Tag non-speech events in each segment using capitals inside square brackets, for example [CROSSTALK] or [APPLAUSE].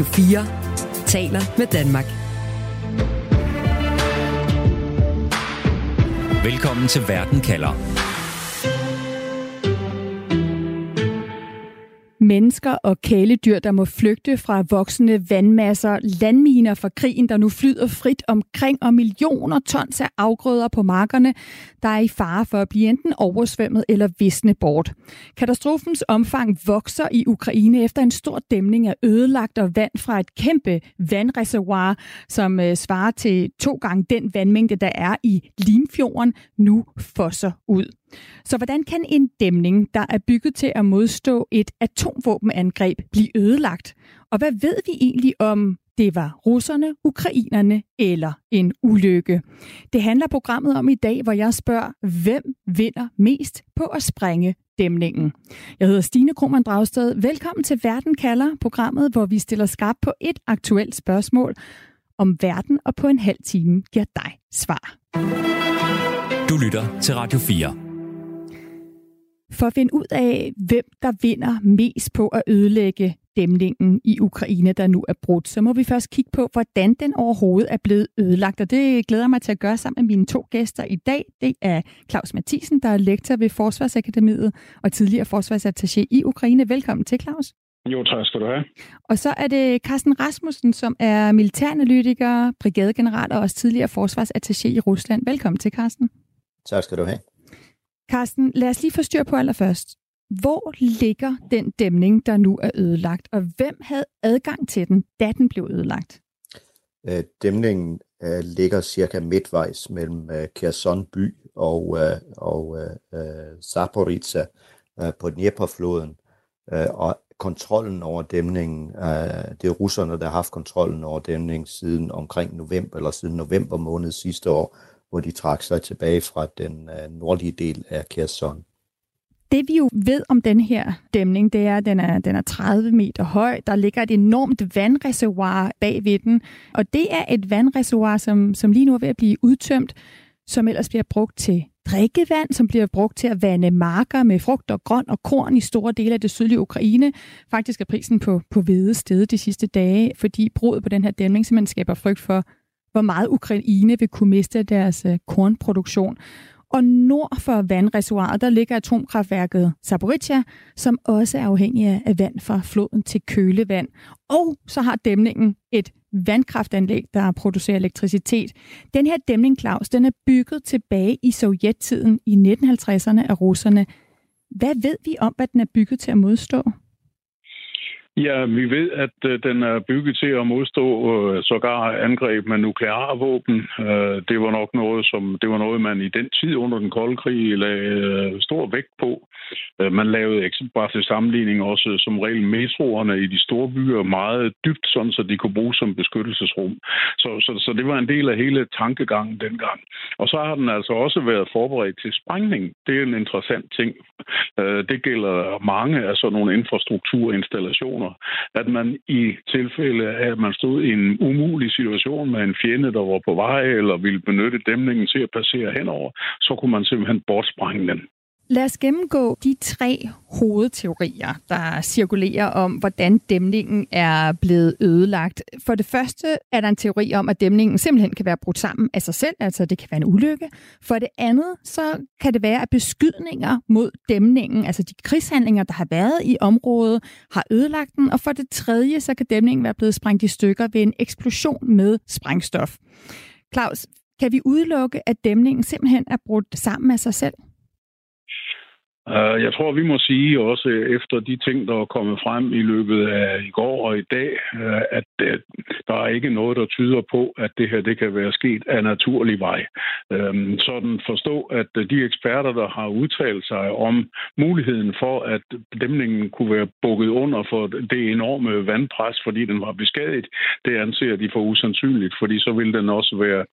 Radio 4 taler med Danmark. Velkommen til Verden kalder. Mennesker og kæledyr, der må flygte fra voksende vandmasser, landminer fra krigen, der nu flyder frit omkring, og millioner tons af afgrøder på markerne, der er i fare for at blive enten oversvømmet eller visne bort. Katastrofens omfang vokser i Ukraine efter en stor dæmning af ødelagt og vand fra et kæmpe vandreservoir, som øh, svarer til to gange den vandmængde, der er i Limfjorden, nu fosser ud. Så hvordan kan en dæmning, der er bygget til at modstå et atomvåbenangreb, blive ødelagt? Og hvad ved vi egentlig om det var russerne, ukrainerne eller en ulykke. Det handler programmet om i dag, hvor jeg spørger, hvem vinder mest på at sprænge dæmningen? Jeg hedder Stine Krohmann Dragsted. Velkommen til Verden kalder, programmet, hvor vi stiller skarp på et aktuelt spørgsmål om verden, og på en halv time giver dig svar. Du lytter til Radio 4. For at finde ud af, hvem der vinder mest på at ødelægge dæmningen i Ukraine, der nu er brudt, så må vi først kigge på, hvordan den overhovedet er blevet ødelagt. Og det glæder mig til at gøre sammen med mine to gæster i dag. Det er Claus Mathisen, der er lektor ved Forsvarsakademiet og tidligere forsvarsattaché i Ukraine. Velkommen til, Claus. Jo, tak skal du have. Og så er det Carsten Rasmussen, som er militæranalytiker, brigadegeneral og også tidligere forsvarsattaché i Rusland. Velkommen til, Carsten. Tak skal du have. Carsten, lad os lige få styr på allerførst. Hvor ligger den dæmning, der nu er ødelagt, og hvem havde adgang til den, da den blev ødelagt? Øh, dæmningen øh, ligger cirka midtvejs mellem øh, Kherson by og, øh, og øh, øh Zaporizhzhia øh, på Dnieperfloden. Øh, og kontrollen over dæmningen, øh, det er russerne, der har haft kontrollen over dæmningen siden omkring november, eller siden november måned sidste år, hvor de trak sig tilbage fra den øh, nordlige del af Kherson. Det vi jo ved om den her dæmning, det er, at den er, den er 30 meter høj. Der ligger et enormt vandreservoir bag ved den. Og det er et vandreservoir, som, som lige nu er ved at blive udtømt, som ellers bliver brugt til drikkevand, som bliver brugt til at vande marker med frugt og grøn og korn i store dele af det sydlige Ukraine. Faktisk er prisen på, på hvede stedet de sidste dage, fordi bruget på den her dæmning simpelthen skaber frygt for hvor meget Ukraine vil kunne miste deres øh, kornproduktion. Og nord for vandreservoiret, der ligger atomkraftværket Zaporizhia, som også er afhængig af vand fra floden til kølevand. Og så har dæmningen et vandkraftanlæg, der producerer elektricitet. Den her dæmning, Claus, den er bygget tilbage i sovjettiden i 1950'erne af russerne. Hvad ved vi om, hvad den er bygget til at modstå? Ja, vi ved, at øh, den er bygget til at modstå øh, sågar angreb med nukleare våben. Øh, det var nok noget, som det var noget, man i den tid under den kolde krig lagde øh, stor vægt på. Øh, man lavede eksempelvis bare til sammenligning også øh, som regel metroerne i de store byer meget dybt, sådan så de kunne bruges som beskyttelsesrum. Så, så, så det var en del af hele tankegangen dengang. Og så har den altså også været forberedt til sprængning. Det er en interessant ting. Øh, det gælder mange af sådan nogle infrastrukturinstallationer at man i tilfælde af, at man stod i en umulig situation med en fjende, der var på vej, eller ville benytte dæmningen til at passere henover, så kunne man simpelthen bortsprænge den. Lad os gennemgå de tre hovedteorier, der cirkulerer om, hvordan dæmningen er blevet ødelagt. For det første er der en teori om, at dæmningen simpelthen kan være brudt sammen af sig selv, altså det kan være en ulykke. For det andet, så kan det være, at beskydninger mod dæmningen, altså de krigshandlinger, der har været i området, har ødelagt den. Og for det tredje, så kan dæmningen være blevet sprængt i stykker ved en eksplosion med sprængstof. Claus, kan vi udelukke, at dæmningen simpelthen er brudt sammen af sig selv? Øh, jeg tror, vi må sige også øh, efter de ting, der er kommet frem i løbet af i går og i dag, øh, at øh, der er ikke noget, der tyder på, at det her det kan være sket af naturlig vej. Sådan forstå, at de eksperter, der har udtalt sig om muligheden for, at dæmningen kunne være bukket under for det enorme vandpres, fordi den var beskadiget, det anser de for usandsynligt, fordi så vil den også være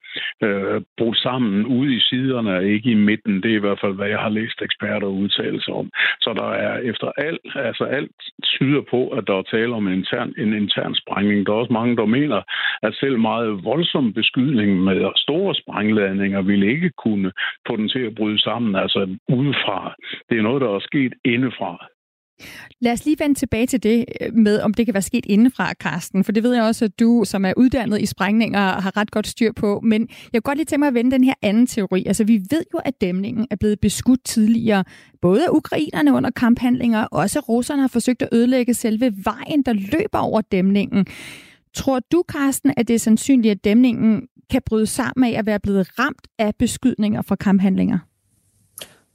øh, brudt sammen ude i siderne, ikke i midten. Det er i hvert fald, hvad jeg har læst eksperter udtale udtalelser om. Så der er efter alt, altså alt tyder på, at der er tale om en intern, en intern sprængning. Der er også mange, der mener, at selv meget voldsom beskydning med store sprængladninger ville ikke kunne få den til at bryde sammen, altså udefra. Det er noget, der er sket indefra. Lad os lige vende tilbage til det øh, med, om det kan være sket indenfra, Karsten. For det ved jeg også, at du, som er uddannet i sprængninger, har ret godt styr på. Men jeg kunne godt lige tænke mig at vende den her anden teori. Altså, vi ved jo, at dæmningen er blevet beskudt tidligere. Både af ukrainerne under kamphandlinger, og også russerne har forsøgt at ødelægge selve vejen, der løber over dæmningen. Tror du, Karsten, at det er sandsynligt, at dæmningen kan bryde sammen af at være blevet ramt af beskydninger fra kamphandlinger?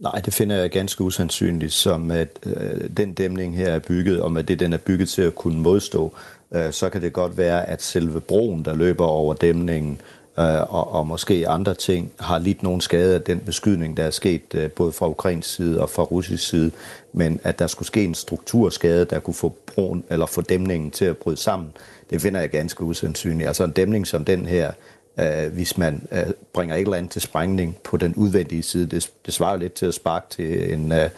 Nej, det finder jeg ganske usandsynligt, som at øh, den dæmning her er bygget, og med det den er bygget til at kunne modstå, øh, så kan det godt være, at selve broen, der løber over dæmningen, øh, og, og måske andre ting, har lidt nogen skade af den beskydning, der er sket øh, både fra ukrainsk side og fra russisk side, men at der skulle ske en strukturskade, der kunne få broen eller få dæmningen til at bryde sammen, det finder jeg ganske usandsynligt. Altså en dæmning som den her, øh, hvis man øh, bringer et eller andet til sprængning på den udvendige side. Det, det svarer lidt til at sparke til en, øh,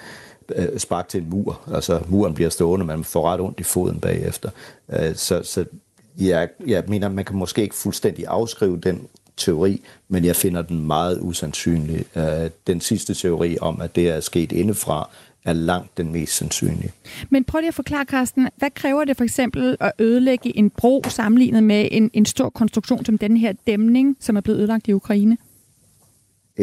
øh spark til en mur. Altså muren bliver stående, man får ret ondt i foden bagefter. Øh, så så jeg, jeg mener, man kan måske ikke fuldstændig afskrive den teori, men jeg finder den meget usandsynlig. Øh, den sidste teori om, at det er sket indefra, er langt den mest sandsynlige. Men prøv lige at forklare, Carsten, hvad kræver det for eksempel at ødelægge en bro sammenlignet med en, en stor konstruktion som den her dæmning, som er blevet ødelagt i Ukraine?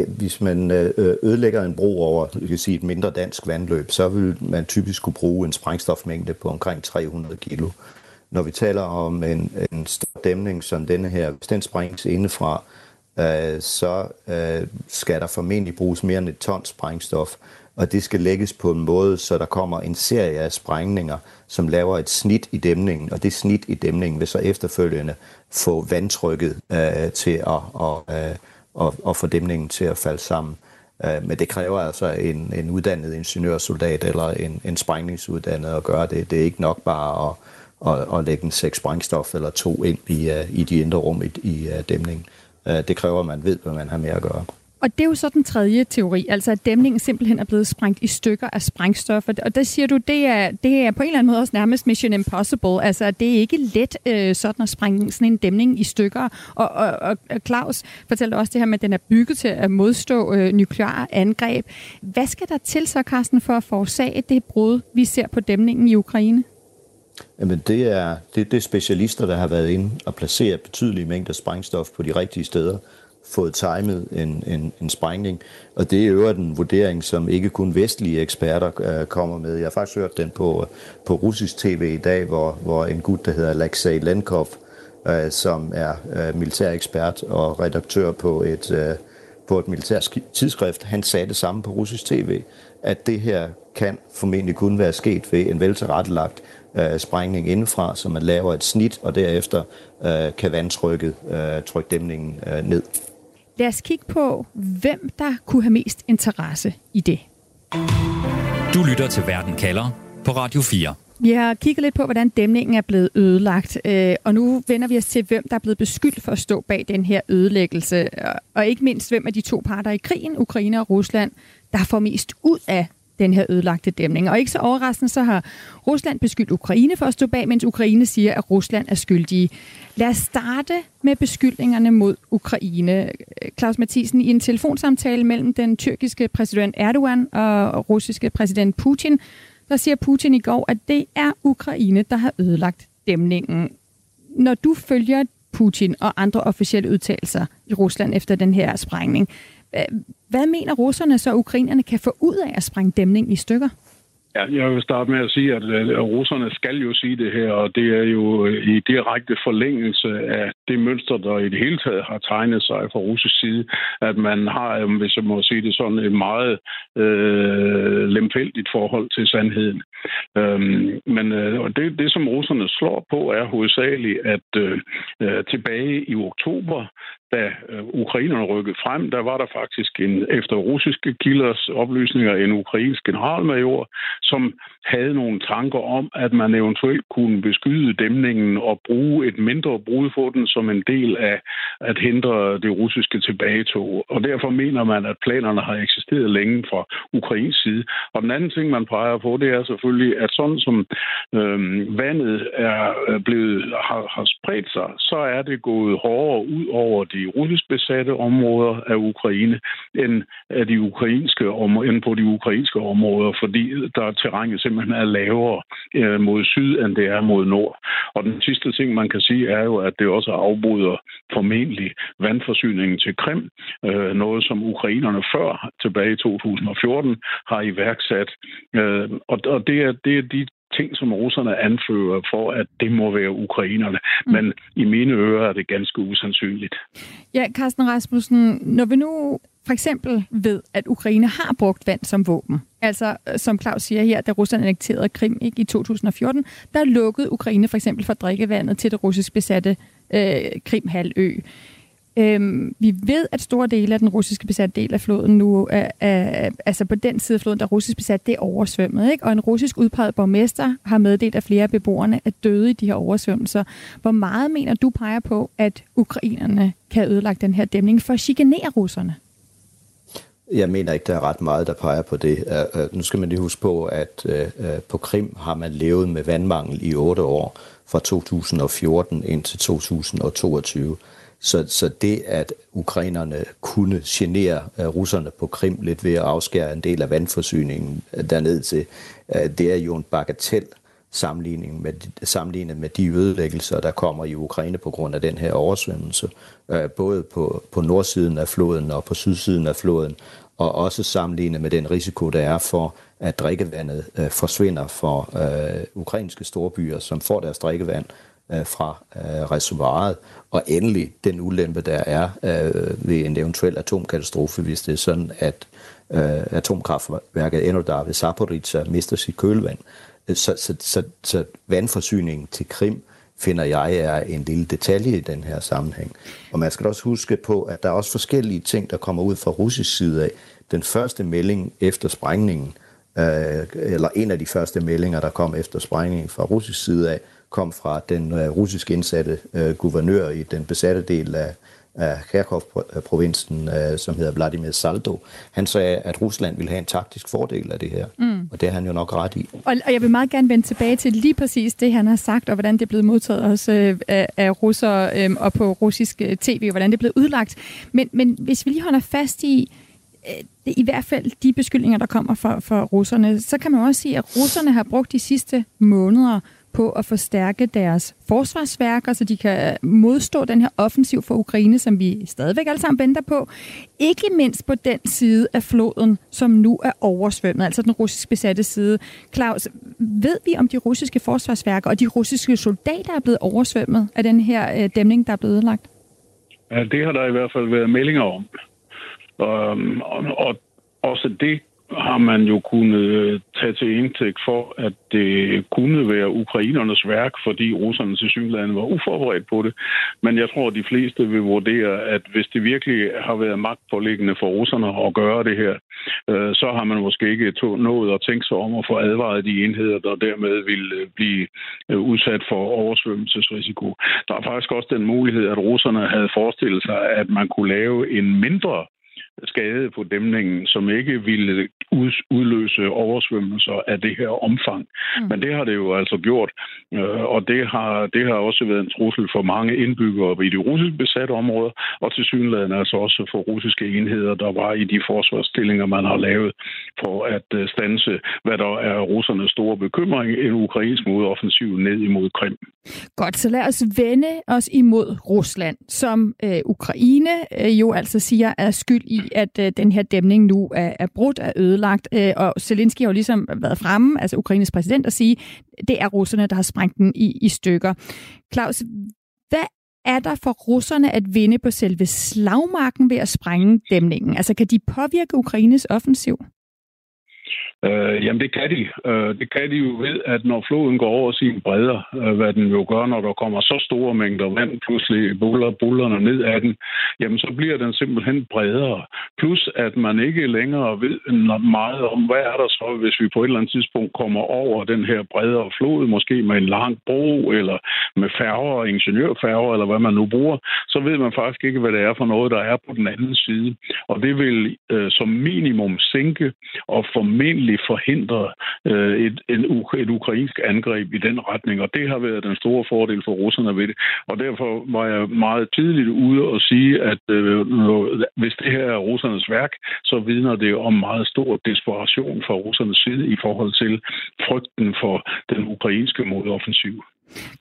Hvis man øh, ødelægger en bro over jeg kan sige, et mindre dansk vandløb, så vil man typisk kunne bruge en sprængstofmængde på omkring 300 kilo. Når vi taler om en, en stor dæmning som denne her, hvis den sprænges indefra, øh, så øh, skal der formentlig bruges mere end et ton sprængstof og det skal lægges på en måde, så der kommer en serie af sprængninger, som laver et snit i dæmningen, og det snit i dæmningen vil så efterfølgende få vandtrykket øh, til at, og, øh, og, og få dæmningen til at falde sammen. Øh, men det kræver altså en, en uddannet ingeniørsoldat eller en, en sprængningsuddannet at gøre det. Det er ikke nok bare at, at, at lægge en seks sprængstof eller to ind i, uh, i de indre rum i, i uh, dæmningen. Uh, det kræver, at man ved, hvad man har med at gøre. Og det er jo så den tredje teori, altså at dæmningen simpelthen er blevet sprængt i stykker af sprængstoffer. Og der siger du, det er, det er på en eller anden måde også nærmest mission impossible. Altså det er ikke let øh, sådan at sprænge sådan en dæmning i stykker. Og, og, og Claus fortalte også det her med, at den er bygget til at modstå øh, nukleare angreb. Hvad skal der til så, Carsten, for at forårsage det brud, vi ser på dæmningen i Ukraine? Jamen det er, det, det er specialister, der har været inde og placeret betydelige mængder sprængstof på de rigtige steder fået timet en, en, en sprængning. Og det er jo en vurdering, som ikke kun vestlige eksperter øh, kommer med. Jeg har faktisk hørt den på, øh, på russisk tv i dag, hvor, hvor en gut, der hedder Alexei Lenkov, øh, som er øh, militærekspert og redaktør på et, øh, på et militært tidsskrift, han sagde det samme på russisk tv, at det her kan formentlig kun være sket ved en veltilrettelagt øh, sprængning indenfra, så man laver et snit, og derefter øh, kan vandtrykket øh, trykke dæmningen øh, ned. Lad os kigge på, hvem der kunne have mest interesse i det. Du lytter til Verden kalder på Radio 4. Vi har kigget lidt på, hvordan dæmningen er blevet ødelagt, øh, og nu vender vi os til, hvem der er blevet beskyldt for at stå bag den her ødelæggelse, og ikke mindst, hvem af de to parter i krigen, Ukraine og Rusland, der får mest ud af den her ødelagte dæmning. Og ikke så overraskende, så har Rusland beskyldt Ukraine for at stå bag, mens Ukraine siger, at Rusland er skyldige. Lad os starte med beskyldningerne mod Ukraine. Claus Mathisen, i en telefonsamtale mellem den tyrkiske præsident Erdogan og russiske præsident Putin, der siger Putin i går, at det er Ukraine, der har ødelagt dæmningen. Når du følger Putin og andre officielle udtalelser i Rusland efter den her sprængning, hvad mener russerne så, ukrainerne kan få ud af at sprænge dæmningen i stykker? Ja, jeg vil starte med at sige, at russerne skal jo sige det her, og det er jo i direkte forlængelse af det mønster, der i det hele taget har tegnet sig fra russisk side, at man har, hvis jeg må sige det sådan, et meget øh, lemfældigt forhold til sandheden. Øhm, men øh, det, det, som russerne slår på, er hovedsageligt, at øh, øh tilbage i oktober, da øh, ukrainerne rykkede frem, der var der faktisk en, efter russiske kilders oplysninger en ukrainsk generalmajor, som havde nogle tanker om, at man eventuelt kunne beskyde dæmningen og bruge et mindre brud for den som en del af at hindre det russiske tilbagetog. Og derfor mener man, at planerne har eksisteret længe fra Ukrains side. Og den anden ting, man peger på, det er selvfølgelig, at sådan som øh, vandet er øh, blevet, har, har spredt sig, så er det gået hårdere ud over de de russisk besatte områder af Ukraine, end, af de ukrainske, end på de ukrainske områder, fordi der terrænet simpelthen er lavere øh, mod syd, end det er mod nord. Og den sidste ting, man kan sige, er jo, at det også afbryder formentlig vandforsyningen til Krim, øh, noget som ukrainerne før, tilbage i 2014, har iværksat. Øh, og, og det, er, det er de ting, som russerne anfører for, at det må være ukrainerne. Mm. Men i mine ører er det ganske usandsynligt. Ja, Carsten Rasmussen, når vi nu for eksempel ved, at Ukraine har brugt vand som våben, altså som Claus siger her, da Rusland annekterede Krim ikke, i 2014, der lukkede Ukraine for eksempel for drikkevandet til det russisk besatte øh, Krimhalø. Øhm, vi ved, at store dele af den russiske besatte del af floden nu, er, er, altså på den side af floden, der er russisk besat, det er oversvømmet. Ikke? Og en russisk udpeget borgmester har meddelt, at flere af beboerne er døde i de her oversvømmelser. Hvor meget mener du peger på, at ukrainerne kan ødelægge den her dæmning for at chikanere russerne? Jeg mener ikke, der er ret meget, der peger på det. Uh, uh, nu skal man lige huske på, at uh, på Krim har man levet med vandmangel i otte år, fra 2014 indtil 2022. Så, så det, at ukrainerne kunne genere øh, russerne på Krim lidt ved at afskære en del af vandforsyningen øh, derned til, øh, det er jo en bagatel sammenligning med, sammenlignet med de ødelæggelser, der kommer i Ukraine på grund af den her oversvømmelse, både på, på nordsiden af floden og på sydsiden af floden, og også sammenlignet med den risiko, der er for, at drikkevandet forsvinder for øh, ukrainske storbyer, som får deres drikkevand Øh, fra uh, reservoiret, og endelig den ulempe, der er øh, ved en eventuel atomkatastrofe, hvis det er sådan, at øh, atomkraftværket Enodar ved Zaporizhzhia mister sit kølvand. Øh, så, så, så, så vandforsyningen til Krim finder jeg er en lille detalje i den her sammenhæng. Og man skal også huske på, at der er også forskellige ting, der kommer ud fra russisk side af. Den første melding efter sprængningen, øh, eller en af de første meldinger, der kom efter sprængningen fra russisk side af, kom fra den uh, russisk indsatte uh, guvernør i den besatte del af, af Kharkov-provinsen, uh, som hedder Vladimir Saldo. Han sagde, at Rusland ville have en taktisk fordel af det her, mm. og det har han jo nok ret i. Og, og jeg vil meget gerne vende tilbage til lige præcis det, han har sagt, og hvordan det er blevet modtaget også uh, af, af russere um, og på russisk tv, og hvordan det er blevet udlagt. Men, men hvis vi lige holder fast i, det, i hvert fald de beskyldninger, der kommer fra, fra russerne, så kan man også sige, at russerne har brugt de sidste måneder på at forstærke deres forsvarsværker, så de kan øh, modstå den her offensiv for Ukraine, som vi stadigvæk alle sammen venter på. Ikke mindst på den side af floden, som nu er oversvømmet, altså den russisk besatte side. Claus, ved vi om de russiske forsvarsværker og de russiske soldater er blevet oversvømmet af den her øh, dæmning, der er blevet ødelagt? Ja, det har der i hvert fald været meldinger om. Og, og, og også det har man jo kunnet øh, tage til indtægt for, at det kunne være ukrainernes værk, fordi russerne til synligheden var uforberedt på det. Men jeg tror, at de fleste vil vurdere, at hvis det virkelig har været magtpålæggende for russerne at gøre det her, øh, så har man måske ikke nået at tænke sig om at få advaret de enheder, der dermed vil øh, blive udsat for oversvømmelsesrisiko. Der er faktisk også den mulighed, at russerne havde forestillet sig, at man kunne lave en mindre skade på dæmningen, som ikke ville udløse oversvømmelser af det her omfang. Mm. Men det har det jo altså gjort, øh, og det har, det har også været en trussel for mange indbyggere i de russisk besatte områder, og til synligheden altså også for russiske enheder, der var i de forsvarsstillinger, man har lavet for at øh, stanse, hvad der er russernes store bekymring, en ukrainsk modoffensiv ned imod Krim. Godt, så lad os vende os imod Rusland, som øh, Ukraine øh, jo altså siger er skyld i, at øh, den her dæmning nu er, er brudt, er ødelagt. Øh, og Zelensky har jo ligesom været fremme, altså Ukraines præsident, at sige, det er russerne, der har sprængt den i, i stykker. Claus, hvad er der for russerne at vinde på selve slagmarken ved at sprænge dæmningen? Altså kan de påvirke Ukraines offensiv? Øh, jamen det kan de. Øh, det kan de jo ved, at når floden går over sin bredder, øh, hvad den jo gør, når der kommer så store mængder vand pludselig buller bullerne ned af den, jamen så bliver den simpelthen bredere. Plus at man ikke længere ved meget om, hvad er der så, hvis vi på et eller andet tidspunkt kommer over den her bredere flod, måske med en lang bro, eller med færger, ingeniørfærger, eller hvad man nu bruger, så ved man faktisk ikke, hvad det er for noget, der er på den anden side. Og det vil øh, som minimum sænke og formidle formentlig forhindre øh, et, en, et ukrainsk angreb i den retning, og det har været den store fordel for russerne ved det. Og derfor var jeg meget tidligt ude og sige, at øh, hvis det her er russernes værk, så vidner det om meget stor desperation fra russernes side i forhold til frygten for den ukrainske modoffensiv.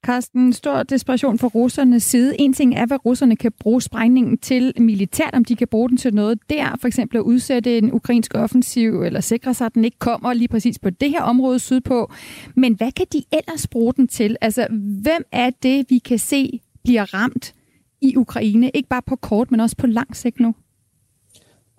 Carsten, stor desperation fra russernes side. En ting er, hvad russerne kan bruge sprængningen til militært, om de kan bruge den til noget der, for eksempel at udsætte en ukrainsk offensiv, eller sikre sig, at den ikke kommer lige præcis på det her område sydpå. Men hvad kan de ellers bruge den til? Altså, hvem er det, vi kan se bliver ramt i Ukraine, ikke bare på kort, men også på lang sigt nu?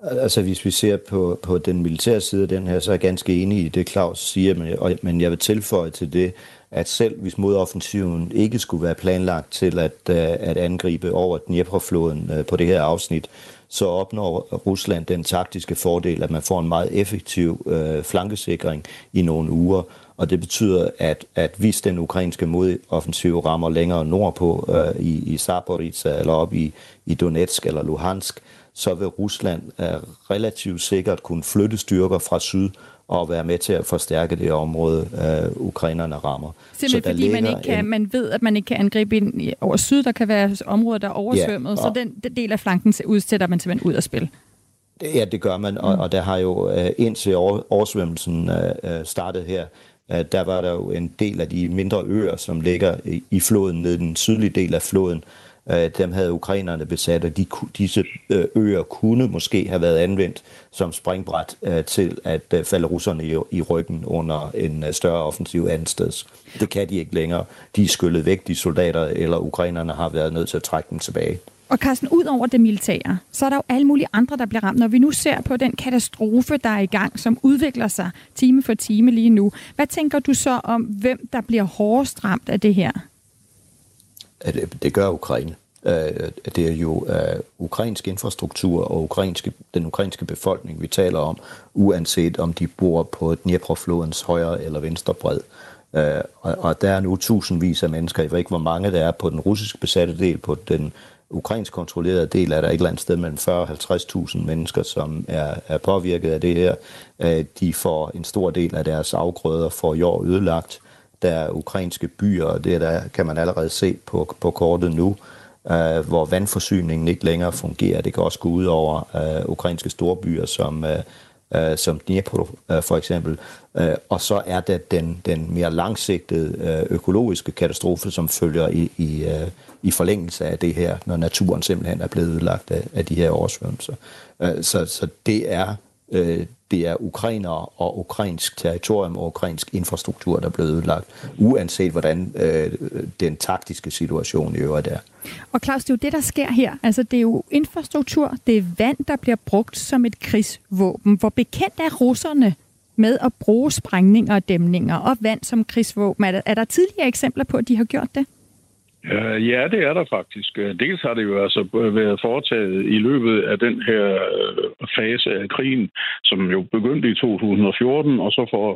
Altså hvis vi ser på, på den militære side af den her, så er jeg ganske enig i det, Claus siger, men og, men jeg vil tilføje til det, at selv hvis modoffensiven ikke skulle være planlagt til at, øh, at angribe over Dnepr-floden øh, på det her afsnit, så opnår Rusland den taktiske fordel, at man får en meget effektiv øh, flankesikring i nogle uger, og det betyder, at, at hvis den ukrainske modoffensiv rammer længere nordpå øh, i, i Zaporizhia eller op i, i Donetsk eller Luhansk, så vil Rusland øh, relativt sikkert kunne flytte styrker fra syd og være med til at forstærke det område, øh, ukrainerne rammer. Simpelthen så fordi man, ikke kan, en... man ved, at man ikke kan angribe ind over syd. Der kan være områder, der er oversvømmet, ja, og... så den, den del af flanken udsætter man simpelthen ud af spil. Ja, det gør man, og, mm. og der har jo øh, indtil oversvømmelsen øh, startede her, øh, der var der jo en del af de mindre øer, som ligger i, floden, ned den sydlige del af floden, Øh, dem havde ukrainerne besat, og de, disse øh, øer kunne måske have været anvendt som springbræt øh, til at falde russerne i, i ryggen under en større offensiv andetsteds. Det kan de ikke længere. De er skyllet væk, de soldater, eller ukrainerne har været nødt til at trække dem tilbage. Og Carsten, ud over det militære, så er der jo alle mulige andre, der bliver ramt. Når vi nu ser på den katastrofe, der er i gang, som udvikler sig time for time lige nu, hvad tænker du så om, hvem der bliver hårdest ramt af det her? det, det gør Ukraine. Øh, det er jo øh, ukrainsk infrastruktur og ukrainske, den ukrainske befolkning, vi taler om, uanset om de bor på Dnieprflodens højre eller venstre bred. Øh, og, og der er nu tusindvis af mennesker, jeg ved ikke, hvor mange der er på den russisk besatte del, på den ukrainsk kontrollerede del er der et eller andet sted mellem 40 og 50.000 mennesker, som er, er påvirket af det her. Uh, de får en stor del af deres afgrøder for jord ødelagt der er ukrainske byer, og det der kan man allerede se på, på kortet nu, øh, hvor vandforsyningen ikke længere fungerer. Det kan også gå ud over øh, ukrainske storbyer som, øh, øh, som Dnipro øh, for eksempel. Øh, og så er det den, den mere langsigtede øh, økologiske katastrofe, som følger i, i, øh, i forlængelse af det her, når naturen simpelthen er blevet ødelagt af, af de her oversvømmelser. Øh, så, så det er øh, det er ukrainere og ukrainsk territorium og ukrainsk infrastruktur, der er blevet ødelagt, uanset hvordan øh, den taktiske situation i øvrigt er. Og Claus, det er jo det, der sker her. Altså, det er jo infrastruktur, det er vand, der bliver brugt som et krigsvåben. Hvor bekendt er russerne med at bruge sprængninger og dæmninger og vand som krigsvåben? Er der, er der tidligere eksempler på, at de har gjort det? Øh, ja, det er der faktisk. Øh, dels har det jo altså været foretaget i løbet af den her øh, fase af krigen, som jo begyndte i 2014, og så får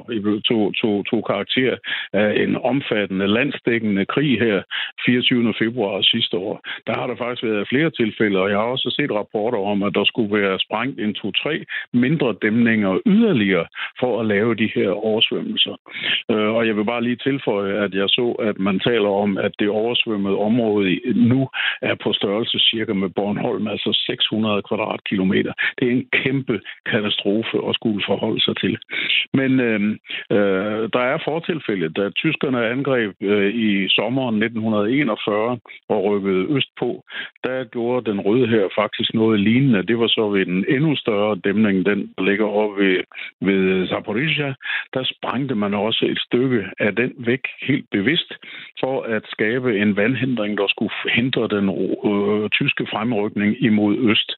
to, to, to karakter af en omfattende landsdækkende krig her 24. februar sidste år. Der har der faktisk været flere tilfælde, og jeg har også set rapporter om, at der skulle være sprængt en to-tre mindre dæmninger yderligere for at lave de her oversvømmelser. Og jeg vil bare lige tilføje, at jeg så, at man taler om, at det oversvømmer oversvømmet område nu er på størrelse cirka med Bornholm, altså 600 kvadratkilometer. Det er en kæmpe katastrofe at skulle forholde sig til. Men øh, øh, der er fortilfælde, da tyskerne angreb øh, i sommeren 1941 og rykkede østpå, der gjorde den røde her faktisk noget lignende. Det var så ved en endnu større dæmning, den der ligger over ved, ved Zaporizhia. Der sprængte man også et stykke af den væk helt bevidst for at skabe en landhindring, der skulle hindre den øh, tyske fremrykning imod øst.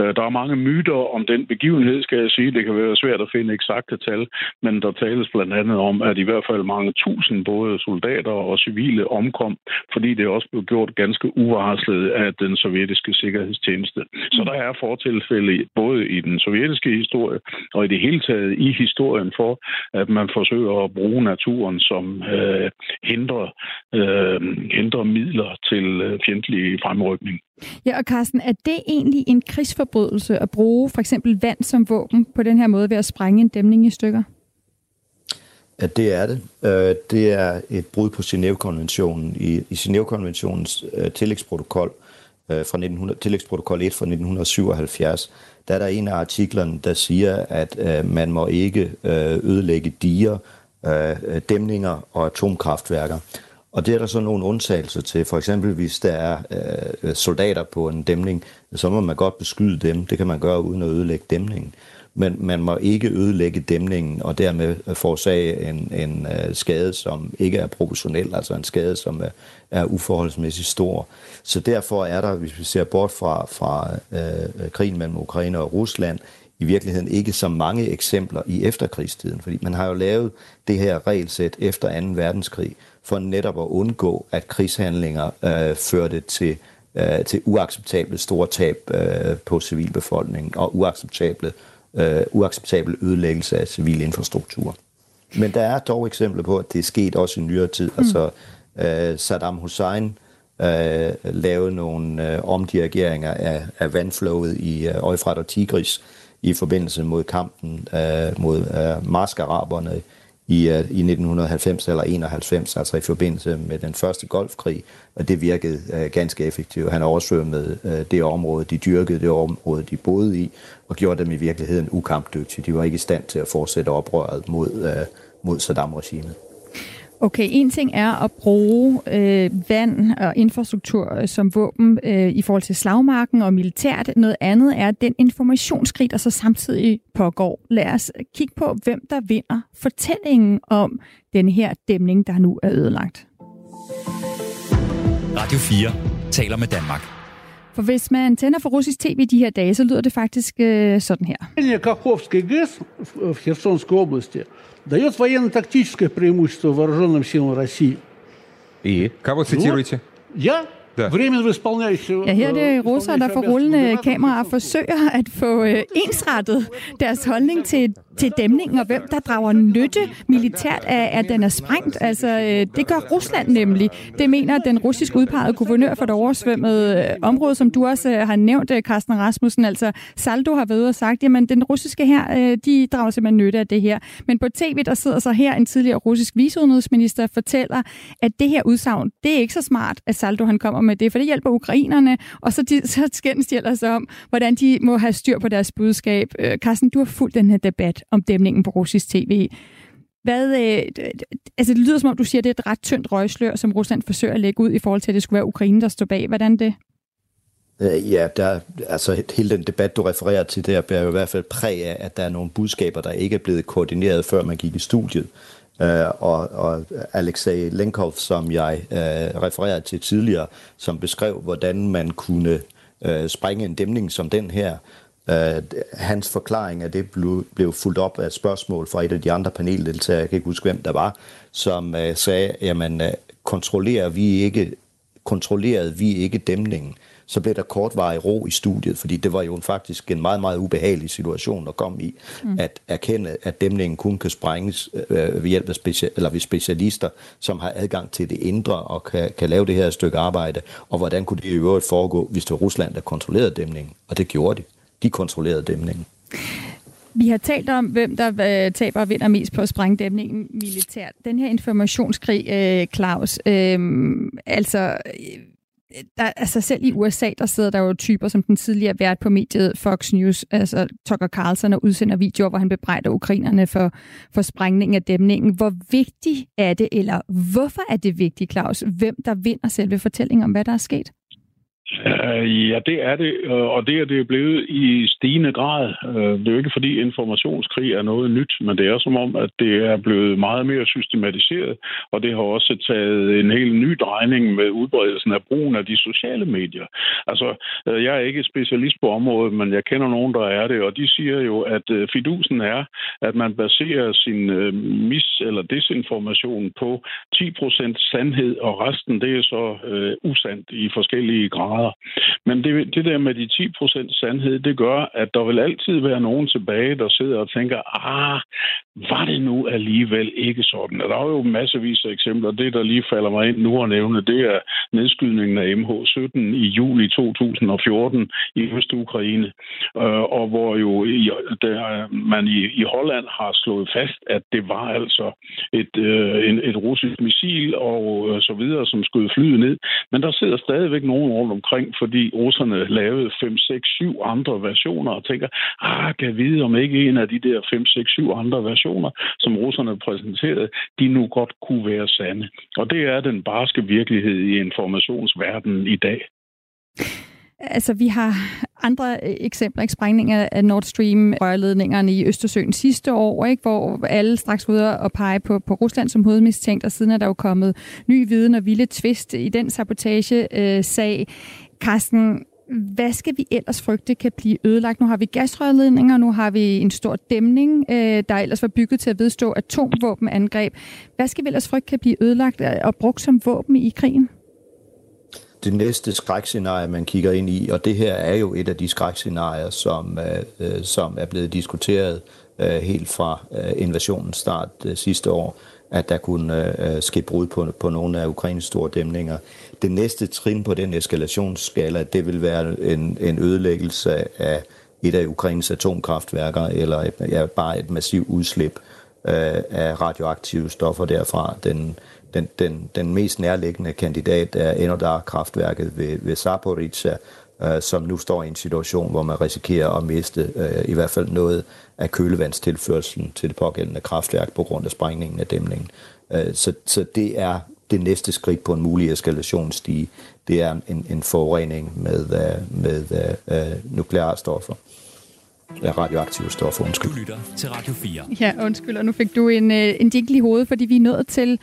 Øh, der er mange myter om den begivenhed, skal jeg sige. Det kan være svært at finde eksakte tal, men der tales blandt andet om, at i hvert fald mange tusind både soldater og civile omkom, fordi det også blev gjort ganske uvarslet af den sovjetiske sikkerhedstjeneste. Så der er fortilfælde både i den sovjetiske historie og i det hele taget i historien for, at man forsøger at bruge naturen som øh, hindrer, øh, hindrer midler til øh, fjendtlig fremrykning. Ja, og Carsten, er det egentlig en krigsforbrydelse at bruge for eksempel vand som våben på den her måde ved at sprænge en dæmning i stykker? Ja, det er det. Øh, det er et brud på Genève-konventionen. I, i Genève-konventionens øh, tillægsprotokol øh, fra 1900, tillægsprotokol 1 fra 1977, der er der en af artiklerne, der siger, at man må ikke ødelægge diger, uh, dæmninger og atomkraftværker. Og det er der så nogle undtagelser til. For eksempel hvis der er øh, soldater på en dæmning, så må man godt beskyde dem. Det kan man gøre uden at ødelægge dæmningen men man må ikke ødelægge dæmningen og dermed forårsage en, en øh, skade, som ikke er proportionel, altså en skade, som er, er uforholdsmæssigt stor. Så derfor er der, hvis vi ser bort fra, fra øh, krigen mellem Ukraine og Rusland, i virkeligheden ikke så mange eksempler i efterkrigstiden, fordi man har jo lavet det her regelsæt efter 2. verdenskrig, for netop at undgå, at krigshandlinger uh, førte til til uacceptable store tab uh, på civilbefolkningen og uacceptable øh, uacceptabel ødelæggelse af civil infrastruktur. Men der er dog eksempler på, at det er sket også i nyere tid. Mm. Altså øh, Saddam Hussein øh, lavede nogle øh, omdirigeringer af, af vandflowet i øh, Eufrat og Tigris i forbindelse mod kampen øh, mod øh, maskaraberne i, uh, i 1990 eller 91, altså i forbindelse med den første golfkrig, og det virkede uh, ganske effektivt. Han oversvømmede uh, det område, de dyrkede det område, de boede i, og gjorde dem i virkeligheden ukampdygtige. De var ikke i stand til at fortsætte oprøret mod, uh, mod Saddam-regimet. Okay, en ting er at bruge øh, vand og infrastruktur øh, som våben øh, i forhold til slagmarken og militært. Noget andet er den informationskrig, der så samtidig pågår. Lad os kigge på, hvem der vinder fortællingen om den her dæmning, der nu er ødelagt. Radio 4 taler med Danmark. For hvis man tænder for russisk tv de her dage, så lyder det faktisk øh, sådan her. Каховской ГЭС в Херсонской области дает военно-тактическое преимущество вооруженным силам России. И? Кого цитируете? Вот. Я Ja. Jeg her det russere, der for rullende kameraer forsøger at få øh, ensrettet deres holdning til, til dæmningen, og hvem der drager nytte militært af, at den er sprængt. Altså, øh, det gør Rusland nemlig. Det mener den russisk udpegede guvernør for det oversvømmede øh, område, som du også øh, har nævnt, Carsten Rasmussen. Altså, Saldo har været og sagt, jamen den russiske her, de drager simpelthen nytte af det her. Men på tv, der sidder så her en tidligere russisk viceudenrigsminister, fortæller, at det her udsagn, det er ikke så smart, at Saldo han kommer med det, for det hjælper ukrainerne, og så, de, [LAUGHS] så skændes de ellers om, hvordan de må have styr på deres budskab. Øh, Carsten, du har fulgt den her debat om dæmningen på russisk tv. Hvad, øh, altså det lyder som om, du siger, at det er et ret tyndt røgslør, som Rusland forsøger at lægge ud i forhold til, at det skulle være Ukraine, der står bag. Hvordan det? Øh, ja, der, altså hele den debat, du refererer til der, bærer jo i hvert fald præg af, at der er nogle budskaber, der ikke er blevet koordineret, før man gik i studiet. Uh, og, og Alexei Lenkov, som jeg øh, refererede til tidligere, som beskrev, hvordan man kunne øh, sprænge en dæmning som den her, Øh, hans forklaring af det blev, blev fuldt op af spørgsmål fra et af de andre paneldeltagere, jeg kan ikke huske, hvem der var, som øh, sagde, jamen, uh, kontrollerer vi ikke, kontrollerede vi ikke dæmningen? Så blev der kortvarig ro i studiet, fordi det var jo faktisk en meget, meget ubehagelig situation at komme i, mm. at erkende, at dæmningen kun kan sprænges øh, ved hjælp af specia- eller ved specialister, som har adgang til det indre og kan, kan lave det her stykke arbejde, og hvordan kunne det i øvrigt foregå, hvis det var Rusland, der kontrollerede dæmningen, og det gjorde de. De kontrollerede dæmningen. Vi har talt om, hvem der øh, taber og vinder mest på at sprænge dæmningen militært. Den her informationskrig, øh, Claus, øh, altså... Der, altså selv i USA, der sidder der jo typer som den tidligere vært på mediet Fox News, altså Tucker Carlson, og udsender videoer, hvor han bebrejder ukrainerne for, for sprængningen af dæmningen. Hvor vigtigt er det, eller hvorfor er det vigtigt, Claus, hvem der vinder selve fortællingen om, hvad der er sket? Øh, ja, det er det, øh, og det er det blevet i stigende grad. Øh, det er jo ikke fordi informationskrig er noget nyt, men det er som om, at det er blevet meget mere systematiseret, og det har også taget en helt ny drejning med udbredelsen af brugen af de sociale medier. Altså, jeg er ikke specialist på området, men jeg kender nogen, der er det, og de siger jo, at fidusen er, at man baserer sin mis- eller desinformation på 10% sandhed, og resten det er så usandt i forskellige grader grader. Men det, det der med de 10 procent sandhed, det gør, at der vil altid være nogen tilbage, der sidder og tænker, ah, var det nu alligevel ikke sådan? Og der er jo masservis af eksempler. Det, der lige falder mig ind nu at nævne, det er nedskydningen af MH17 i juli 2014 i Øst-Ukraine, øh, og hvor jo der, man i, i Holland har slået fast, at det var altså et, øh, en, et russisk missil og øh, så videre, som skød flyet ned. Men der sidder stadigvæk nogen rundt omkring, fordi russerne lavede 5, 6, 7 andre versioner og tænker, ah, kan jeg vide, om ikke en af de der 5, 6, 7 andre versioner, som russerne præsenterede, de nu godt kunne være sande. Og det er den barske virkelighed i informationsverdenen i dag. Altså, vi har andre øh, eksempler, ikke? Sprængninger af Nord Stream-rørledningerne i Østersøen sidste år, ikke? hvor alle straks var ude og pege på, på Rusland som hovedmistænkt, og siden er der jo kommet ny viden og vilde tvist i den sabotage-sag. Carsten, hvad skal vi ellers frygte kan blive ødelagt? Nu har vi gasrørledninger, nu har vi en stor dæmning, øh, der ellers var bygget til at vedstå atomvåbenangreb. Hvad skal vi ellers frygte kan blive ødelagt øh, og brugt som våben i krigen? Det næste skrækscenarie, man kigger ind i, og det her er jo et af de skrækscenarier, som, øh, øh som er blevet diskuteret øh, helt fra øh, invasionens start øh, sidste år, at der kunne øh, øh, ske brud på, på nogle af Ukraines store dæmninger. Det næste trin på den eskalationsskala, det vil være en, en ødelæggelse af et af Ukraines atomkraftværker, eller et, ja, bare et massivt udslip øh, af radioaktive stoffer derfra. Den, den, den, den mest nærliggende kandidat er Enodar-kraftværket ved, ved Zaporizhia, øh, som nu står i en situation, hvor man risikerer at miste øh, i hvert fald noget af kølevandstilførselen til det pågældende kraftværk på grund af sprængningen af dæmningen. Øh, så, så det er det næste skridt på en mulig eskalationsstige. Det er en, en forurening med, uh, med uh, nukleare stoffer. Ja, radioaktive stoffer, undskyld. Du lytter til Radio 4. Ja, undskyld, og nu fik du en, en jingle i hovedet, fordi vi er nået til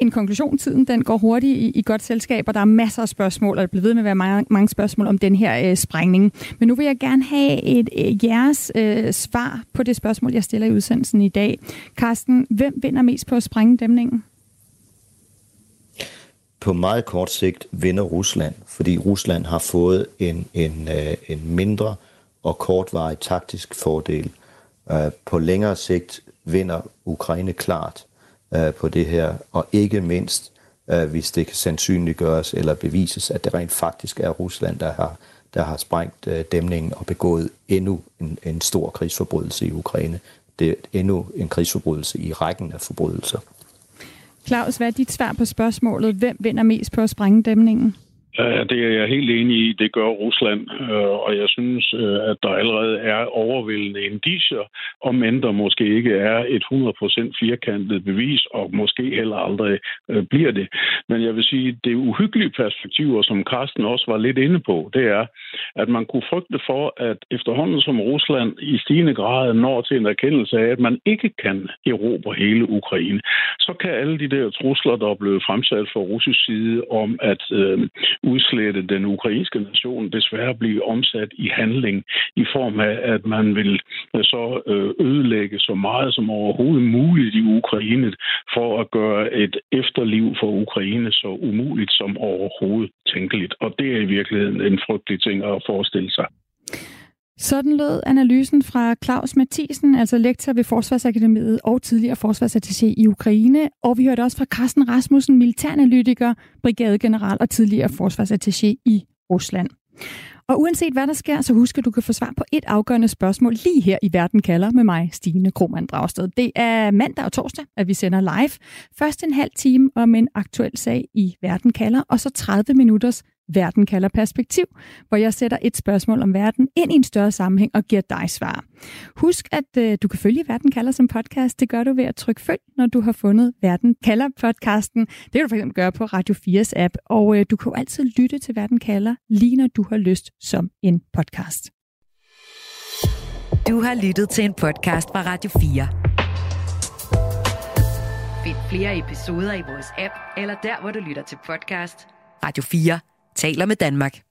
en konklusion. Tiden den går hurtigt i, i godt selskab, og der er masser af spørgsmål, og der bliver ved med at være mange, mange spørgsmål om den her øh, sprængning. Men nu vil jeg gerne have et øh, jeres øh, svar på det spørgsmål, jeg stiller i udsendelsen i dag. Carsten, hvem vinder mest på at sprænge dæmningen? På meget kort sigt vinder Rusland, fordi Rusland har fået en, en, øh, en mindre og kortvarig taktisk fordel. Øh, på længere sigt vinder Ukraine klart øh, på det her, og ikke mindst, øh, hvis det kan sandsynliggøres eller bevises, at det rent faktisk er Rusland, der har, der har sprængt øh, dæmningen og begået endnu en, en stor krigsforbrydelse i Ukraine. Det er endnu en krigsforbrydelse i rækken af forbrydelser. Claus, hvad er dit svar på spørgsmålet? Hvem vinder mest på at sprænge dæmningen? Ja, det er jeg helt enig i. Det gør Rusland, øh, og jeg synes, øh, at der allerede er overvældende indicier, om end der måske ikke er et 100% firkantet bevis, og måske heller aldrig øh, bliver det. Men jeg vil sige, det uhyggelige perspektiver, som Karsten også var lidt inde på, det er, at man kunne frygte for, at efterhånden som Rusland i stigende grad når til en erkendelse af, at man ikke kan erobre hele Ukraine, så kan alle de der trusler, der er blevet fremsat fra russisk side om, at øh, udslette den ukrainske nation desværre blive omsat i handling i form af, at man vil øh, så øh, ødelægge så meget som overhovedet muligt i Ukraine for at gøre et efterliv for Ukraine så umuligt som overhovedet tænkeligt. Og det er i virkeligheden en frygtelig ting at forestille sig. Sådan lød analysen fra Claus Mathisen, altså lektor ved Forsvarsakademiet og tidligere forsvarsattaché i Ukraine. Og vi hørte også fra Carsten Rasmussen, militæranalytiker, brigadegeneral og tidligere forsvarsattaché i Rusland. Og uanset hvad der sker, så husk at du kan få svar på et afgørende spørgsmål lige her i Verden kalder med mig, Stine Krohmann Dragsted. Det er mandag og torsdag, at vi sender live. Først en halv time om en aktuel sag i Verden kalder, og så 30 minutters Verden kalder perspektiv, hvor jeg sætter et spørgsmål om verden ind i en større sammenhæng og giver dig svar. Husk, at øh, du kan følge Verden kalder som podcast. Det gør du ved at trykke følg, når du har fundet Verden kalder podcasten. Det kan du fx gøre på Radio 4's app, og øh, du kan jo altid lytte til Verden kalder, lige når du har lyst som en podcast. Du har lyttet til en podcast fra Radio 4. Find flere episoder i vores app, eller der, hvor du lytter til podcast. Radio 4 taler med Danmark.